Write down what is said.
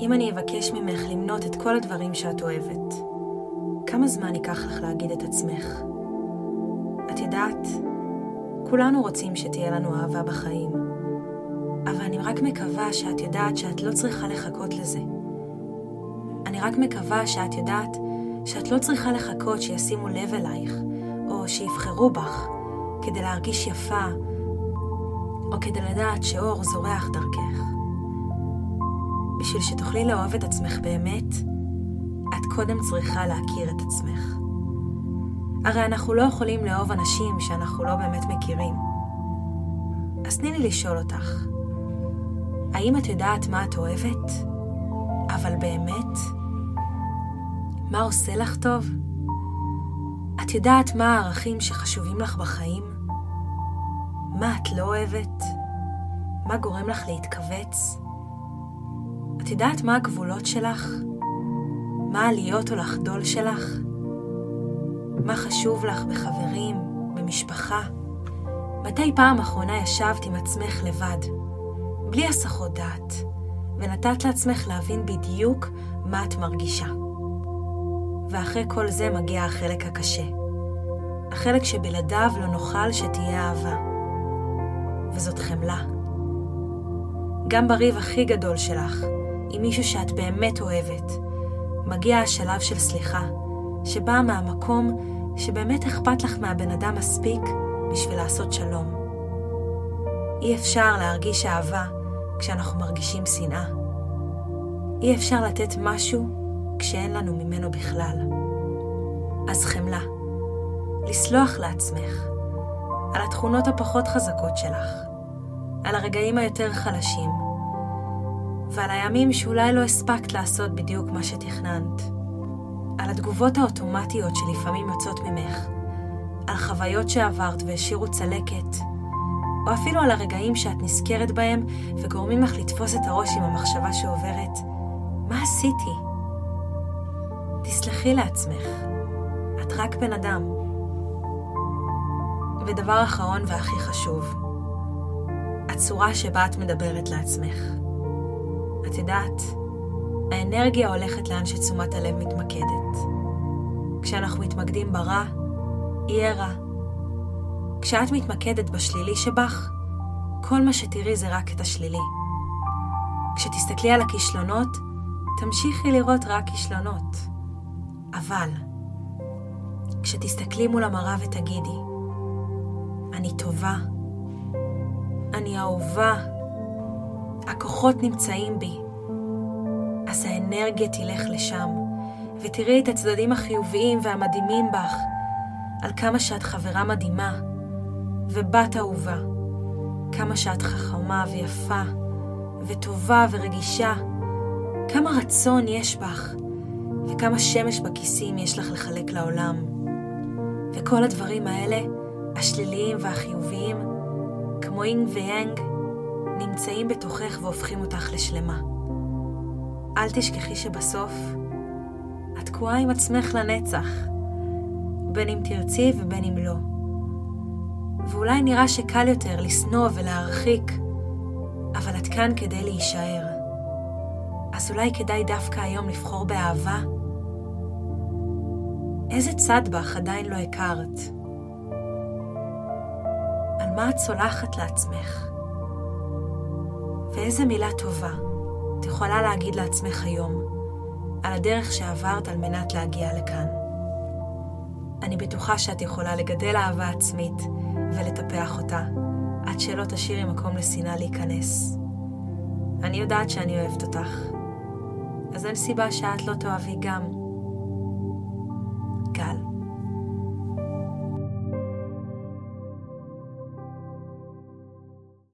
אם אני אבקש ממך למנות את כל הדברים שאת אוהבת, כמה זמן ייקח לך להגיד את עצמך? את יודעת, כולנו רוצים שתהיה לנו אהבה בחיים, אבל אני רק מקווה שאת יודעת שאת לא צריכה לחכות לזה. אני רק מקווה שאת יודעת שאת לא צריכה לחכות שישימו לב אלייך, או שיבחרו בך, כדי להרגיש יפה, או כדי לדעת שאור זורח דרכך. בשביל שתוכלי לאהוב את עצמך באמת, את קודם צריכה להכיר את עצמך. הרי אנחנו לא יכולים לאהוב אנשים שאנחנו לא באמת מכירים. אז תני לי לשאול אותך, האם את יודעת מה את אוהבת? אבל באמת? מה עושה לך טוב? את יודעת מה הערכים שחשובים לך בחיים? מה את לא אוהבת? מה גורם לך להתכווץ? את יודעת מה הגבולות שלך? מה הלהיות או לחדול שלך? מה חשוב לך בחברים, במשפחה? מתי פעם אחרונה ישבת עם עצמך לבד, בלי הסחות דעת, ונתת לעצמך להבין בדיוק מה את מרגישה? ואחרי כל זה מגיע החלק הקשה. החלק שבלעדיו לא נוכל שתהיה אהבה. וזאת חמלה. גם בריב הכי גדול שלך, עם מישהו שאת באמת אוהבת, מגיע השלב של סליחה, שבא מהמקום שבאמת אכפת לך מהבן אדם מספיק בשביל לעשות שלום. אי אפשר להרגיש אהבה כשאנחנו מרגישים שנאה. אי אפשר לתת משהו כשאין לנו ממנו בכלל. אז חמלה, לסלוח לעצמך על התכונות הפחות חזקות שלך, על הרגעים היותר חלשים, ועל הימים שאולי לא הספקת לעשות בדיוק מה שתכננת. על התגובות האוטומטיות שלפעמים יוצאות ממך, על חוויות שעברת והשאירו צלקת, או אפילו על הרגעים שאת נזכרת בהם וגורמים לך לתפוס את הראש עם המחשבה שעוברת, מה עשיתי? תסלחי לעצמך, את רק בן אדם. ודבר אחרון והכי חשוב, הצורה שבה את מדברת לעצמך. יודעת, האנרגיה הולכת לאן שתשומת הלב מתמקדת. כשאנחנו מתמקדים ברע, יהיה רע. כשאת מתמקדת בשלילי שבך, כל מה שתראי זה רק את השלילי. כשתסתכלי על הכישלונות, תמשיכי לראות רק כישלונות. אבל, כשתסתכלי מול המראה ותגידי, אני טובה, אני אהובה, הכוחות נמצאים בי, אז האנרגיה תלך לשם, ותראי את הצדדים החיוביים והמדהימים בך, על כמה שאת חברה מדהימה, ובת אהובה, כמה שאת חכמה ויפה, וטובה ורגישה, כמה רצון יש בך, וכמה שמש בכיסים יש לך לחלק לעולם. וכל הדברים האלה, השליליים והחיוביים, כמו אינג ויאנג, נמצאים בתוכך והופכים אותך לשלמה. אל תשכחי שבסוף את תקועה עם עצמך לנצח, בין אם תרצי ובין אם לא. ואולי נראה שקל יותר לשנוא ולהרחיק, אבל את כאן כדי להישאר. אז אולי כדאי דווקא היום לבחור באהבה? איזה צד בך עדיין לא הכרת? על מה את סולחת לעצמך? ואיזה מילה טובה את יכולה להגיד לעצמך היום על הדרך שעברת על מנת להגיע לכאן. אני בטוחה שאת יכולה לגדל אהבה עצמית ולטפח אותה, עד שלא תשאירי מקום לשנאה להיכנס. אני יודעת שאני אוהבת אותך, אז אין סיבה שאת לא תאהבי גם. גל